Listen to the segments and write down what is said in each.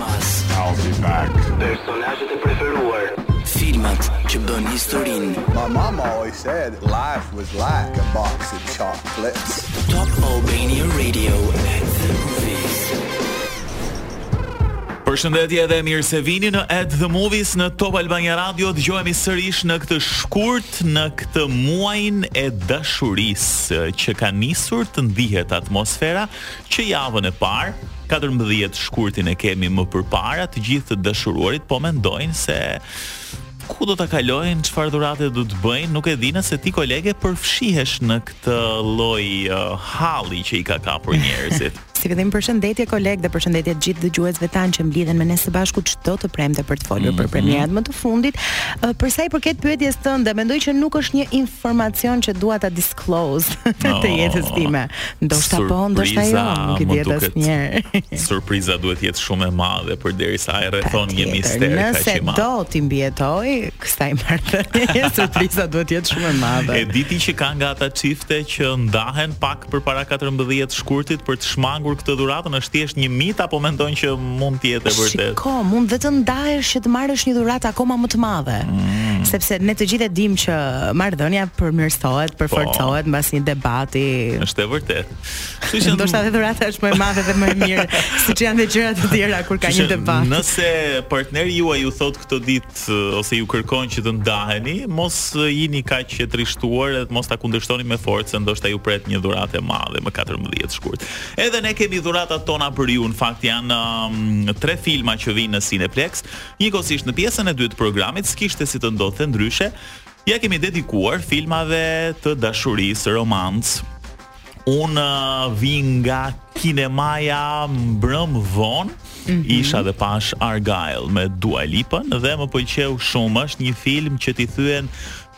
Kinemas. I'll be back. Personazhet e preferuar. Filmat që bënë historinë. My mama always said life was like a box of chocolates. Top Albania Radio at the movies. Përshëndetje dhe mirë se vini në At the Movies në Top Albania Radio. Dëgjohemi sërish në këtë shkurt në këtë muajin e dashurisë që ka nisur të ndihet atmosfera Që javën e parë, katërmbëdhjetë shkurtin e kemi më përpara, të gjithë të dashuruarit po mendojnë se ku do ta kalojnë, çfarë dhurate do të bëjnë, nuk e di nëse ti kolege përfshihesh në këtë lloj uh, halli që i ka kapur njerëzit. Si fillim përshëndetje koleg dhe përshëndetje të gjithë dëgjuesve tanë që mblidhen me ne së bashku çdo të premte për të folur mm -hmm. për mhm. premierat më të fundit. Uh, për sa i përket pyetjes tënde, mendoj që nuk është një informacion që dua ta close të jetës time. Ndoshta po, ndoshta jo, nuk i dihet asnjëherë. Surpriza duhet të jetë shumë e madhe përderisa e rrethon një mister kaq i madh. Nëse do t'i mbijetojë kësaj marrëdhënie, surpriza duhet të jetë shumë e madhe. E di ti që ka nga ata çifte që ndahen pak përpara 14 shkurtit për të shmangur këtë dhuratën, është thjesht një mit apo mendon që Mund të jetë e vërtetë. Shiko, mund dhe të ndahesh që të marrësh një dhuratë akoma më të madhe. Mm. Sepse ne të gjithë e dimë që marrëdhënia përmirësohet, po. përforcohet po. mbas një debati. Është e vërtetë. Kështu që ndoshta edhe dhurata është më e madhe dhe më e mirë, siç janë dhe gjëra të tjera kur ka një debat. Nëse partneri juaj ju thotë këto ditë ose ju kërkon që të ndaheni, mos jini kaq të trishtuar dhe mos ta kundërshtoni me forcë, ndoshta ju pret një dhuratë e madhe më 14 shkurt. Edhe ne kemi dhuratat tona për ju, në fakt janë um, tre filma që vijnë në Cineplex, njëkohësisht në pjesën e dytë të programit, s'kishte si të ndodhte ndryshe, ia kemi dedikuar filmave të dashurisë, romancë. Unë uh, vij nga kinemaja mbrëm vonë, isha dhe pashë Argylle me Dua Lipën dhe më pëlqeu shumë. Është një film që t'i thyen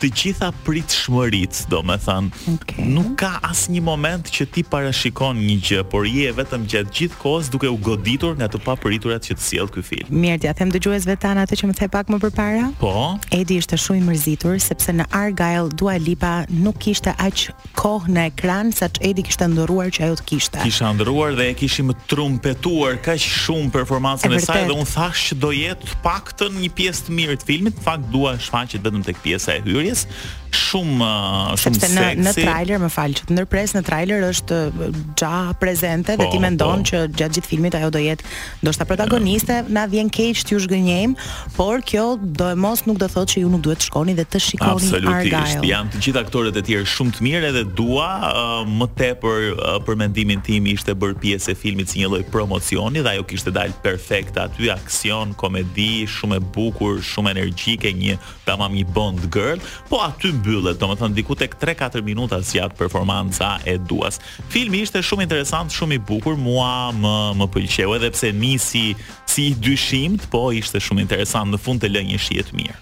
të gjitha pritshmëritë, domethënë okay. nuk ka asnjë moment që ti parashikon një gjë, por je vetëm gjatë gjithë kohës duke u goditur nga të papriturat që të sjell ky film. Mirë, ia them dëgjuesve tanë atë që më the pak më përpara. Po. Edi ishte shumë i mërzitur sepse në Argylle Dua Lipa nuk kishte aq kohë në ekran sa ç'Edi kishte ëndërruar që ajo të kishte. Kisha ëndërruar dhe e kishim trumpetuar kaq shumë performancën e, e saj dhe unë thashë që do jetë të paktën një pjesë të mirë të filmit, në fakt Dua shfaqet vetëm tek pjesa e hyrjes. Shumë uh, shumë seksi. Në, në trailer, më fal, që të ndërpres në trailer është uh, goxha prezente po, dhe ti mendon po. që gjatë gjithë filmit ajo do jetë Ndoshta protagoniste, na vjen keq t'ju zhgënjejmë, por kjo doemos nuk do thotë që ju nuk duhet të shkoni dhe të shikoni Argyle. Absolutisht. Janë të gjithë aktorët e tjerë shumë të mirë edhe Dua uh, më tepër uh, për mendimin tim ishte bërë pjesë e filmit si një lloj promocioni dhe ajo kishte dalë perfekt aty aksion, komedi, shumë e bukur, shumë energjike, një tamam një Bond girl, po aty mbyllet, domethënë diku tek 3-4 minuta zgjat performanca e Duas. Filmi ishte shumë interesant, shumë i bukur, mua më më pëlqeu edhe pse nisi si i dyshimt, po ishte shumë interesant, në fund të lë një shije të mirë.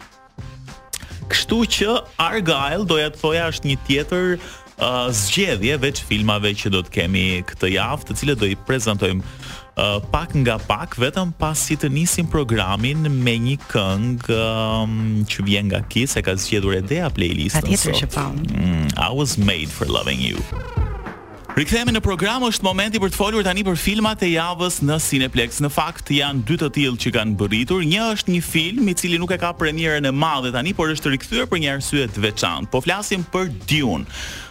Kështu që Argyle doja të thoja është një tjetër uh, zgjedhje veç filmave që do të kemi këtë javë, të cilët do i prezantojmë pak nga pak vetëm pasi të nisim programin me një këngë um, që vjen nga Kiss e ka zgjedhur Edea playlistën. Patjetër që po. Mm, I was made for loving you. Rikthehemi në program, është momenti për të folur tani për filmat e javës në Cineplexx. Në fakt janë dy të tillë që kanë mbërritur. Një është një film i cili nuk e ka premierën e madhe tani, por është rikthyer për një arsye të veçantë. Po flasim për Dune.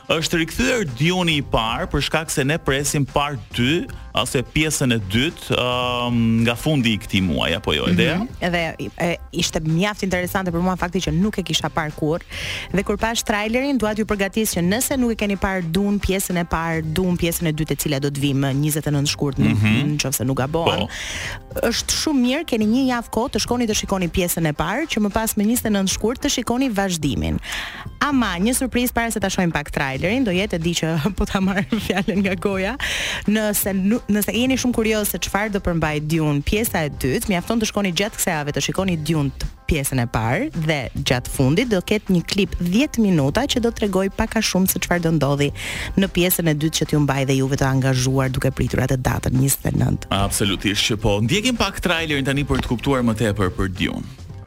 Është rikthyer Dune i parë për shkak se ne presim part 2 ose pjesën e dytë um, nga fundi i këtij muaji apo jo Edea. Mm -hmm. Edhe e, ishte mjaft interesante për mua fakti që nuk e kisha parë kurrë. Dhe kur pashë trailerin dua t'ju përgatis që nëse nuk e keni parë Dune pjesën e parë, Dune pjesën e dytë e cila do të vijë më 29 shkurt mm -hmm. nëse nuk gaboj. Po. Është shumë mirë, keni një javë kohë të shkoni të shikoni pjesën e parë që më pas më 29 shkurt të shikoni vazhdimin. Ama, një surprizë para se ta shohim pak trailerin, do jetë e di që po ta marr fjalën nga goja. Nëse nëse jeni shumë kurioz se çfarë do përmbajë Dune pjesa e dytë, mjafton të shkoni gjatë kësaj jave të shikoni Dune pjesën e parë dhe gjatë fundit do ketë një klip 10 minuta që do tregojë pak a shumë se çfarë do ndodhë në pjesën e dytë që t'ju mbajë dhe juve të angazhuar duke pritur atë datën 29. Absolutisht që po. Ndjekim pak trailerin tani për të kuptuar më tepër për Dune.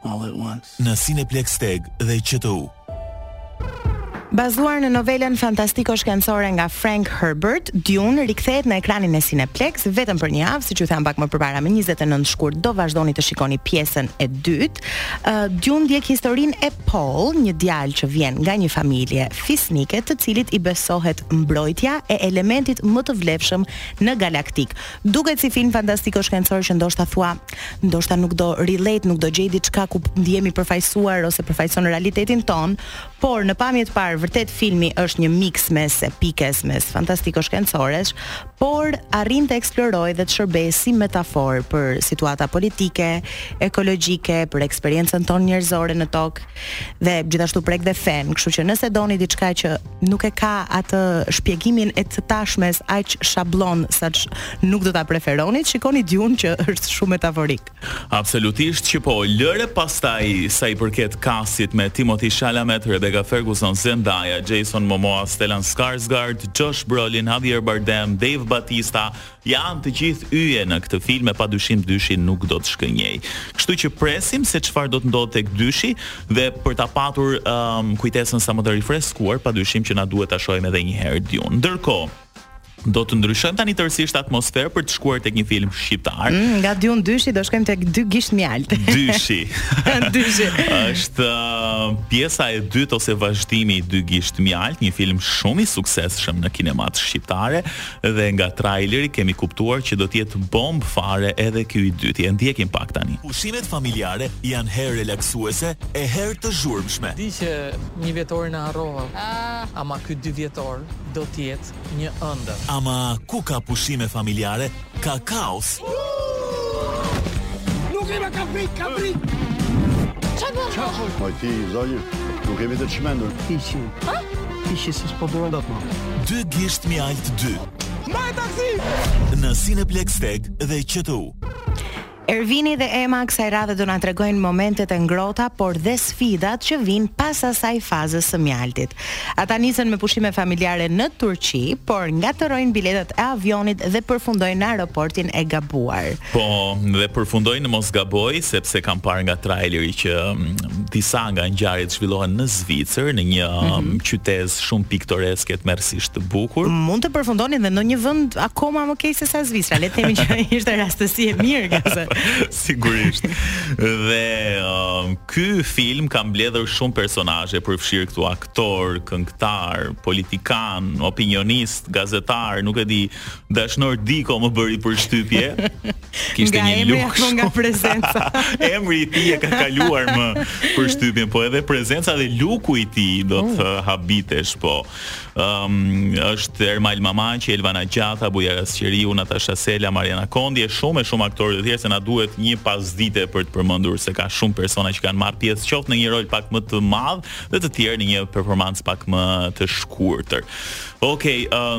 all at once. Në Cineplexx TEG dhe QTU. Bazuar në novelën fantastiko-shkencore nga Frank Herbert, Dune rikthehet në ekranin e Cineplexx vetëm për një javë, siç ju thamë pak më përpara, më 29 shkurt do vazhdoni të shikoni pjesën e dytë. Uh, Dune ndjek historinë e Paul, një djalë që vjen nga një familje fisnike, të cilit i besohet mbrojtja e elementit më të vlefshëm në galaktikë. Duket si film fantastiko shkencor që ndoshta thua, ndoshta nuk do relate, nuk do gjej diçka ku ndihem i përfaqësuar ose përfaqëson realitetin tonë, por në pamje të parë vërtet filmi është një mix mes epikes, mes fantastiko shkencores, por arrin të eksplorojë dhe të shërbejë si metaforë për situata politike, ekologjike, për eksperiencën tonë njerëzore në tokë dhe gjithashtu prek dhe fenë, kështu që nëse doni diçka që nuk e ka atë shpjegimin e të tashmes aq shablon sa që nuk do ta preferoni, shikoni Dune që është shumë metaforik. Absolutisht që po, lëre pastaj sa i përket kastit me Timothée Chalamet, Rebecca Ferguson, Zendaya, Jason Momoa, Stellan Skarsgård, Josh Brolin, Javier Bardem, Dave Bautista, Janë të gjithë yje në këtë film e padyshim dyshi nuk do të zhgënjejë. Kështu që presim se çfarë do të ndodhë tek dyshi dhe për ta patur um, kujtesën sa më të rifreskuar, padyshim që na duhet ta shohim edhe një herë Dune. Ndërkohë, do të ndryshojmë tani tërësisht atmosferë për të shkuar tek një film shqiptar. Mm, nga Dune dyshi do shkojmë tek Dy Gisht Mjaltë dyshi. Dyshi. Është uh, pjesa e dytë ose vazhdimi i Dy Gisht Mjaltë, një film shumë i suksesshëm në kinematë shqiptare. Dhe nga traileri kemi kuptuar që do të jetë bombë fare edhe ky i dyti. E ndjekim pak tani. Pushimet familjare janë herë relaksuese e herë të zhurmshme. Di që njëvjetorin e harrova, ama ky dyvjetor do të jetë një ëndërr. Ama ku ka pushime familjare, ka kaos. Nuk e ka prit, ka prit. Çfarë bën? Çfarë? Po ti zonjë, nuk kemi të çmendur. Ti çu. Ha? Fiçi se s'po duron dot më. Dy gisht mjaltë dy. Mbaj taksi! Në Cineplexx TEG dhe QTU. Ervini dhe Ema kësaj radhe do na tregojnë momentet e ngrohta, por dhe sfidat që vijnë pas asaj fazës së mjaltit. Ata nisen me pushime familjare në Turqi, por ngatërrojnë biletat e avionit dhe përfundojnë në aeroportin e gabuar. Po, dhe përfundojnë në mos gaboj, sepse kam parë nga traileri që mm, disa nga ngjarjet zhvillohen në Zvicër, në një mm -hmm. Mm, qytezë shumë piktoreske të tmerrësisht të bukur. Mund të përfundonin edhe në një vend akoma më keq se sa Zvicra, le të themi që ishte rastësi e mirë kësaj. Sigurisht. Dhe um, ky film ka mbledhur shumë personazhe, përfshirë këtu aktorë, këngëtarë, politikanë, opinionistë, gazetarë, nuk e di, Dashnor Diko më bëri përshtypje. Kishte një luk. Nga emri nga prezenca. emri i tij e ka kaluar më përshtypjen, po edhe prezenca dhe luku i tij do të uh. habitesh, po. Ëm um, është Ermal Mamaqi, Elvana Gjata, Bujar Asqeriu, Natasha Sela, Mariana Kondi e shumë e shumë aktorë të tjerë se na duhet një pasdite për të përmendur se ka shumë persona që kanë marrë pjesë qoftë në një rol pak më të madh dhe të tjerë në një performancë pak më të shkurtër. Ok,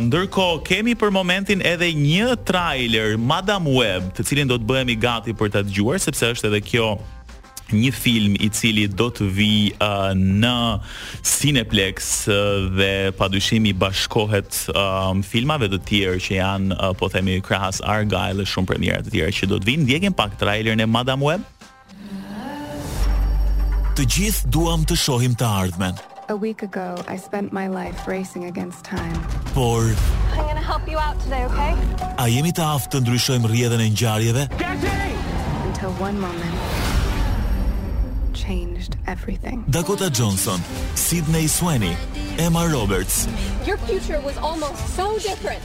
ndërkohë kemi për momentin edhe një trailer Madame Web, të cilin do të bëhemi gati për ta dëgjuar sepse është edhe kjo një film i cili do të vijë uh, në Cineplexx uh, dhe padyshim i bashkohet um, filmave të tjerë që janë uh, po themi krahas Argylle edhe shumë premiera të tjera që do të vijnë. Ndjekim pak trailerin e Madame Web. Të gjithë duam të shohim të ardhmen. A week ago I spent my life racing against time. Por I'm gonna help you out today, okay? A jemi të aftë të ndryshojmë rrjedhën e ngjarjeve? Until one moment changed everything. Dakota Johnson, Sydney Sweeney, Emma Roberts. Your future was almost so different.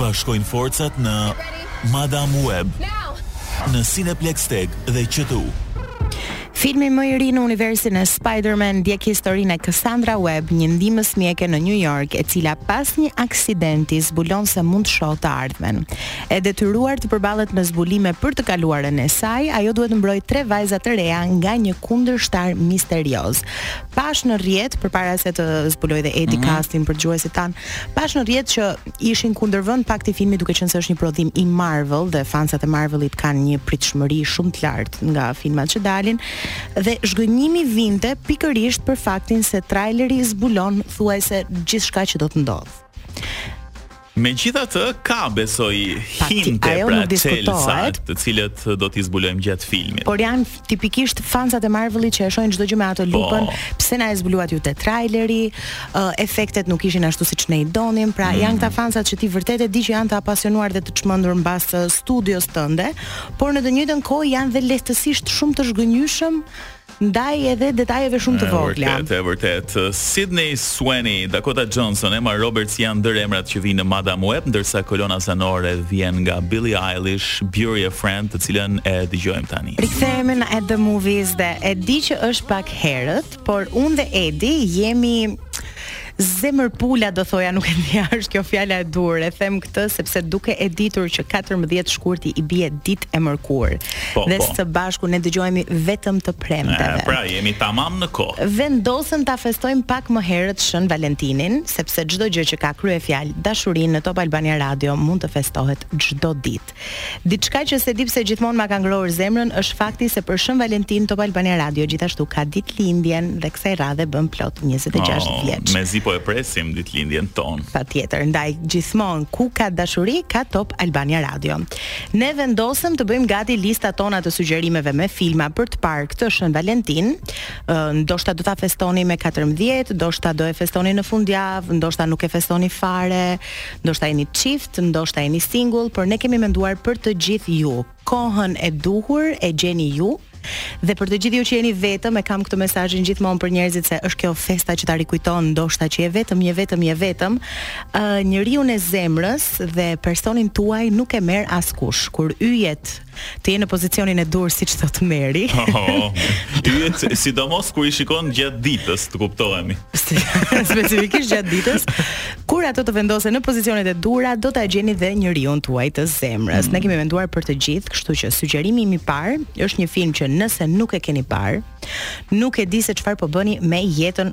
Bashkojnë forcat në Madame Web në Cineplexx TEG dhe QTU. Filmi më i ri në universin e Spider-Man ndjek historinë e Cassandra Webb, një ndihmës mjeke në New York, e cila pas një aksidenti zbulon se mund të shohë të ardhmen. E detyruar të përballet me zbulime për të kaluarën e saj, ajo duhet të mbrojë tre vajza të reja nga një kundërshtar misterioz. pashë në rrjet përpara se të zbulojë dhe Edi mm -hmm. Kastin për dëgjuesit tanë. Pashë në rrjet që ishin kundërvënë pak te filmi duke qenë se është një prodhim i Marvel dhe fansat e Marvelit kanë një pritshmëri shumë të lartë nga filmat që dalin dhe zhgënjimi vinte pikërisht për faktin se traileri zbulon thuajse gjithçka që do të ndodhë. Megjithatë, ka besoj hinte apo pra çelësat, të cilët do t'i zbulojmë gjatë filmit. Por janë tipikisht fansat e Marvelit që e shohin çdo gjë me atë po. lupën, po. pse na e zbuluat ju te traileri, uh, efektet nuk ishin ashtu siç ne i donim, pra mm. janë këta fansat që ti vërtet e di që janë të apasionuar dhe të çmendur mbas studios tënde, por në të njëjtën kohë janë dhe lehtësisht shumë të zhgënjyshëm ndaj edhe detajeve shumë të vogla. Vërtet, e vërtetë. Sydney Sweeney, Dakota Johnson, Emma Roberts janë ndër emrat që vijnë në Madame Web, ndërsa kolona zanore vjen nga Billie Eilish, Bury a Friend, të cilën e dëgjojmë tani. Rikthehemi në At the Movies dhe e di që është pak herët, por unë dhe Edi jemi Zemërpula do thoja nuk e di a është kjo fjala e duhur. E them këtë sepse duke e ditur që 14 shkurti i bie ditë e mërkurë. Po, dhe po. së bashku ne dëgjohemi vetëm të premteve. Pra jemi tamam në kohë. Vendosëm ta festojmë pak më herët Shën Valentinin, sepse çdo gjë që ka kryefjalë dashurinë në Top Albania Radio mund të festohet çdo ditë. Diçka që s'e di pse gjithmonë ma ka ngrohur zemrën është fakti se për Shën Valentin Top Albania Radio gjithashtu ka ditëlindjen dhe kësaj radhe bën plot 26 oh, vjeç. Mezi po e presim ditëlindjen tonë. Patjetër, ndaj gjithmonë ku ka dashuri ka Top Albania Radio. Ne vendosëm të bëjmë gati listat tona të sugjerimeve me filma për të parë këtë Shën Valentin. Ndoshta do ta festoni më 14, ndoshta do e festoni në fundjavë, ndoshta nuk e festoni fare. Ndoshta jeni çift, ndoshta jeni singull, por ne kemi menduar për të gjithë ju. Kohën e duhur e gjeni ju. Dhe për të gjithë ju që jeni vetëm, e kam këtë mesazhin gjithmonë për njerëzit se është kjo festa që ta rikujton ndoshta që je vetëm, je vetëm, je vetëm. Ë uh, njeriun e zemrës dhe personin tuaj nuk e merr askush. Kur yjet Të jenë në pozicionin e duhur siç thotë Meri. Oh, yjet sidomos kur i shikon gjatë ditës, të kuptohemi. Specifikisht gjatë ditës, kur ato të vendosen në pozicionet e duhura, do ta gjeni dhe njeriun tuaj të zemrës. Mm. Ne kemi menduar për të gjithë, kështu që sugjerimi im i parë është një film që nëse nuk e keni parë, nuk e di se çfarë po bëni me jetën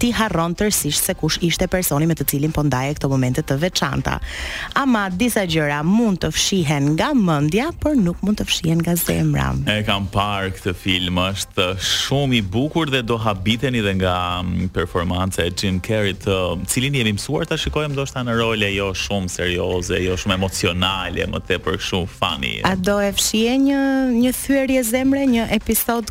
Ti harron tërësisht se kush ishte personi me të cilin po ndaje këto momente të veçanta. Ama disa gjëra mund të fshihen nga mendja, por nuk mund të fshihen nga zemra. E kam parë këtë film, është shumë i bukur dhe do habiteni dhe nga mm, performanca e Jim Carrey të cilin jemi mësuar ta shikojmë ndoshta në role jo shumë serioze, jo shumë emocionale, më tepër shumë funny. A do e fshije një një thyerje zemre, një episod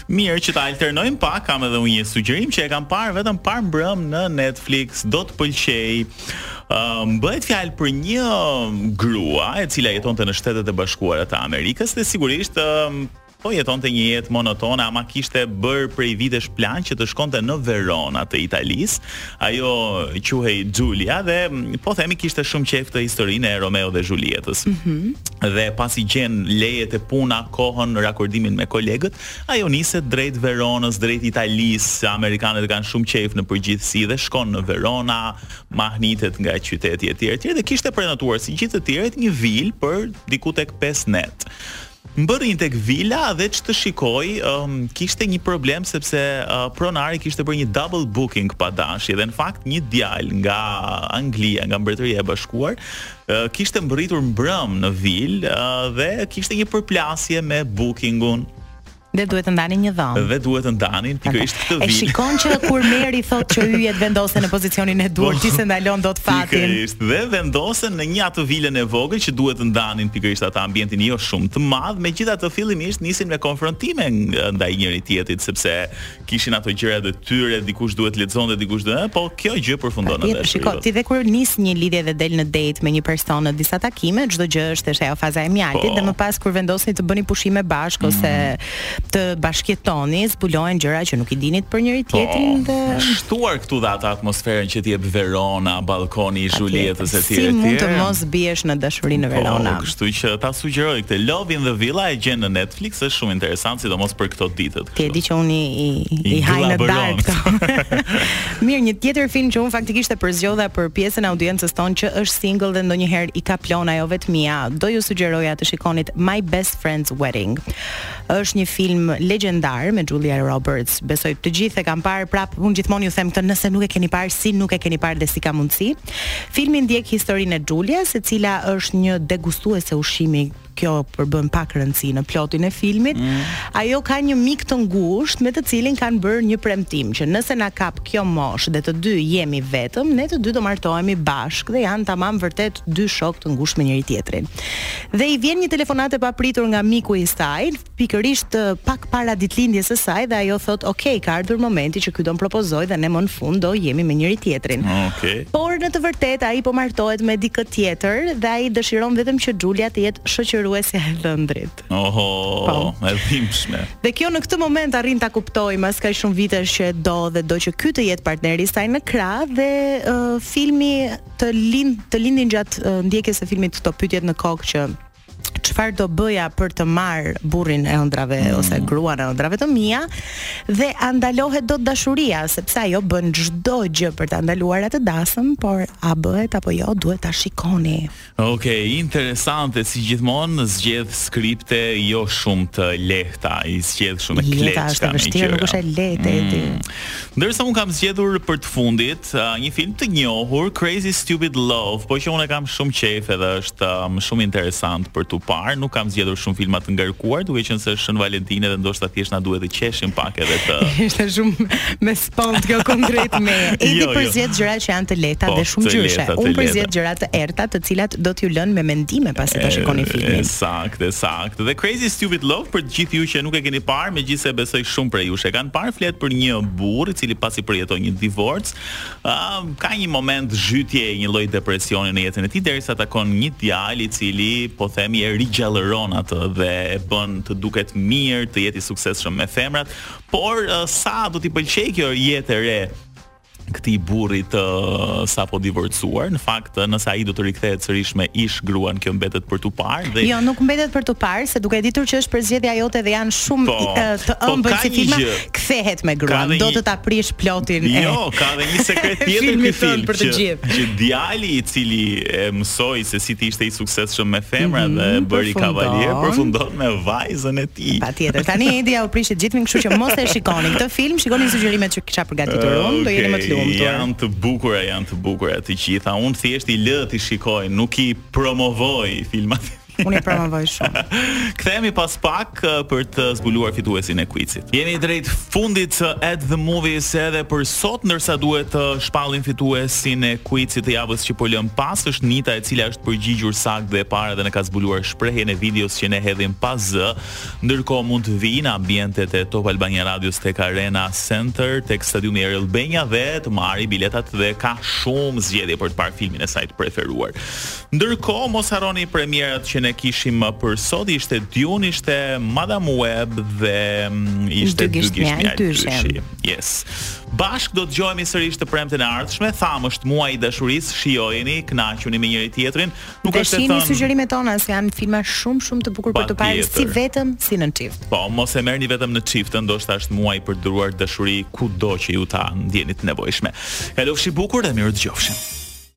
Mirë që ta alternojmë pak, kam edhe unë një sugjerim që e kam parë vetëm parmbrëmë në Netflix, do të pëlqejë. Ëm uh, bëhet fjalë për një grua e cila jetonte në Shtetet e Bashkuara të Amerikës dhe sigurisht uh, po jetonte një jetë monotone, ama kishte bërë prej vitesh plan që të shkonte në Verona të Italisë Ajo quhej Julia dhe po themi kishte shumë qejf këtë historinë e Romeo dhe Julietës. Mm -hmm. Dhe pasi gjen leje te puna, kohën, rakordimin me kolegët, ajo niset drejt Veronës, drejt Italisë, amerikanët e kanë shumë qejf në përgjithësi dhe shkon në Verona, mahnitet nga qyteti etj etj dhe kishte prenotuar si gjithë të tjerët një vilë për diku tek 5 net. Mbërrin tek vila dhe ç'të shikojë, ëm, kishte një problem sepse pronari kishte bërë një double booking pa dashje dhe në fakt një djalë nga Anglia, nga Mbretëria e Bashkuar, kishte mbërritur mbrëmë në vilë dhe kishte një përplasje me bookingun. Dhe duhet të ndanin një dhomë. Dhe duhet të ndanin pikërisht këtë vilë. E shikon që kur Meri thotë që yjet vendosen në pozicionin e duhur, ti s'e ndalon dot fatin. Pikërisht. Dhe vendosen në një atë vilën e vogël që duhet të ndanin pikërisht atë ambientin jo shumë të madh, megjithatë fillimisht nisin me konfrontime ndaj njëri-tjetrit sepse kishin ato gjërat e tyre, dikush duhet të lexonte, dikush do, po kjo gjë përfundon në dashuri. Shiko, ti dhe kur nis një lidhje dhe del në date me një person në disa takime, çdo gjë është është ajo faza e mjaltit po. dhe më pas kur vendosni të bëni pushime bashkë ose mm. të bashkëjetoni, zbulohen gjëra që nuk i dinit për njëri tjetrin po, dhe shtuar këtu dhe atë atmosferën që t'i jep Verona, ballkoni i Julietës e tjerë. Si mund të mos biesh në dashuri në po, Verona? Po, kështu që ta sugjeroj këtë Love in the Villa e gjen në Netflix, është shumë interesant sidomos për këto ditët. Ti e di që unë i i ha në darkë këto. Mirë, një tjetër film që unë faktikisht e përzgjodha për pjesën e audiencës tonë që është single dhe ndonjëherë i kaplon ajo vetmia. Do ju sugjeroja të shikonit My Best Friends Wedding. Është një film legjendar me Julia Roberts. Besoj të gjithë e kanë parë, prap unë gjithmonë ju them këtë, nëse nuk e keni parë, si nuk e keni parë dhe si ka mundësi. Filmi ndjek historinë e Julias, e cila është një degustuese ushqimi kjo përbën pak rëndësi në plotin e filmit. Mm. Ajo ka një mik të ngushtë me të cilin kanë bërë një premtim që nëse na kap kjo moshë dhe të dy jemi vetëm, ne të dy do martohemi bashkë dhe janë tamam vërtet dy shokë të ngushtë me njëri tjetrin. Dhe i vjen një telefonatë e papritur nga miku i saj, pikërisht pak para ditëlindjes së saj dhe ajo thotë, "Ok, ka ardhur momenti që ky do më propozojë dhe ne më në fund do jemi me njëri-tjetrin." Ok. Por në të vërtetë ai po martohet me dikë tjetër dhe ai dëshiron vetëm që Xhulia të jetë shoqëruesja e dhëndrit. Oho, e dhimbshme. Dhe kjo në këtë moment arrin ta kuptojë mas kaq shumë vitesh që e do dhe do që ky të jetë partneri i saj në krah dhe filmi të lind të lindin gjatë uh, ndjekjes së filmit këto pyetjet në kokë që çfarë do bëja për të marrë burrin e ëndrrave mm. ose gruan e ëndrrave të mia dhe a ndalohet dot dashuria sepse ajo bën çdo gjë për ta ndaluar atë dasëm, por a bëhet apo jo duhet ta shikoni. Okej, okay, interesante si gjithmonë zgjedh skripte jo shumë të lehta, i zgjedh shumë kleçka. Jeta është e vështirë, nuk është e lehtë mm. Ndërsa unë kam zgjedhur për të fundit, një film të njohur Crazy Stupid Love, po që unë e kam shumë qejf edhe është um, shumë interesant për t'u parë. Nuk kam zgjedhur shumë filma të ngarkuar, duke qenë se është Shën Valentin dhe ndoshta thjesht na duhet të qeshim pak edhe të. Ishte shumë me spond kjo konkret me. E di jo, jo. përzgjedh jo. gjëra që janë të lehta po, dhe shumë gjyshe. Unë përzgjedh gjëra të errta, të cilat do t'ju lënë me mendime pasi ta shikoni filmin. Saktë, saktë. Dhe Crazy Stupid Love për të gjithë ju që nuk e keni parë, megjithëse besoj shumë prej jush e kanë parë, flet për një burrë i cili pasi përjeton një divorc, ka një moment zhytje, një lloj depresioni në jetën e tij derisa takon një djalë i cili po themi e rigjallëron atë dhe e bën të duket mirë, të jetë i suksesshëm me femrat, por sa do t'i pëlqejë kjo jetë e re këtij burri të sapodivorcuar. Në fakt, nëse ai do të rikthehet sërish me ish gruan, kjo mbetet për t'u parë dhe Jo, nuk mbetet për t'u parë, se duke ditur që është përzgjedhja jote dhe janë shumë po, të po, ëmbla po, si filma, kthehet me gruan, një... do të ta prish plotin. Jo, e... ka edhe një sekret tjetër ky film për të gjithë. Që, që djali i cili e mësoi se si të ishte i suksesshëm me femra mm -hmm, dhe e bëri kavalier, përfundon me vajzën e Patjetër. Tani Edi jua prishi të gjithë filmin, kështu që mos e shikoni këtë film, shikoni sugjerimet që kisha përgatitur unë, okay, do jeni më të lumtur. Janë të bukura, janë të bukura të gjitha. Unë thjesht i lë t'i shikoj, nuk i promovoj filmat. Unë i promovoj shumë. Kthehemi pas pak uh, për të zbuluar fituesin e quizit. Jemi drejt fundit të uh, At the Movies edhe për sot, ndërsa duhet të uh, shpallim fituesin e quizit të javës që po lëmë pas, është Nita e cila është përgjigjur saktë dhe e para dhe na ka zbuluar shprehjen e videos që ne hedhim pa zë. Ndërkohë mund të vijë në ambientet e Top Albania Radios tek Arena Center, tek stadiumi Air Albania dhe të marrë biletat dhe ka shumë zgjedhje për të parë filmin e saj të preferuar. Ndërkohë mos harroni premierat që ne kishim për sot, ishte Dune, ishte Madame Web dhe mm, ishte Dy gisht mjaltë Dy gisht mjaltë dyshi. Yes. Bashkë do të dëgjohemi sërish të premten e ardhshme. Thamë është muaji i dashurisë, shijojeni, kënaquni me njëri-tjetrin. Nuk është e thënë. Shihni sugjerimet tona se janë filma shumë shumë të bukur për të parë si vetëm si në çift. Po, mos e merrni vetëm në çift, ndoshta është muaji për të dhuruar dashuri kudo që ju ta ndjeni të nevojshme. Kalofshi bukur dhe mirë u dëgjofshim.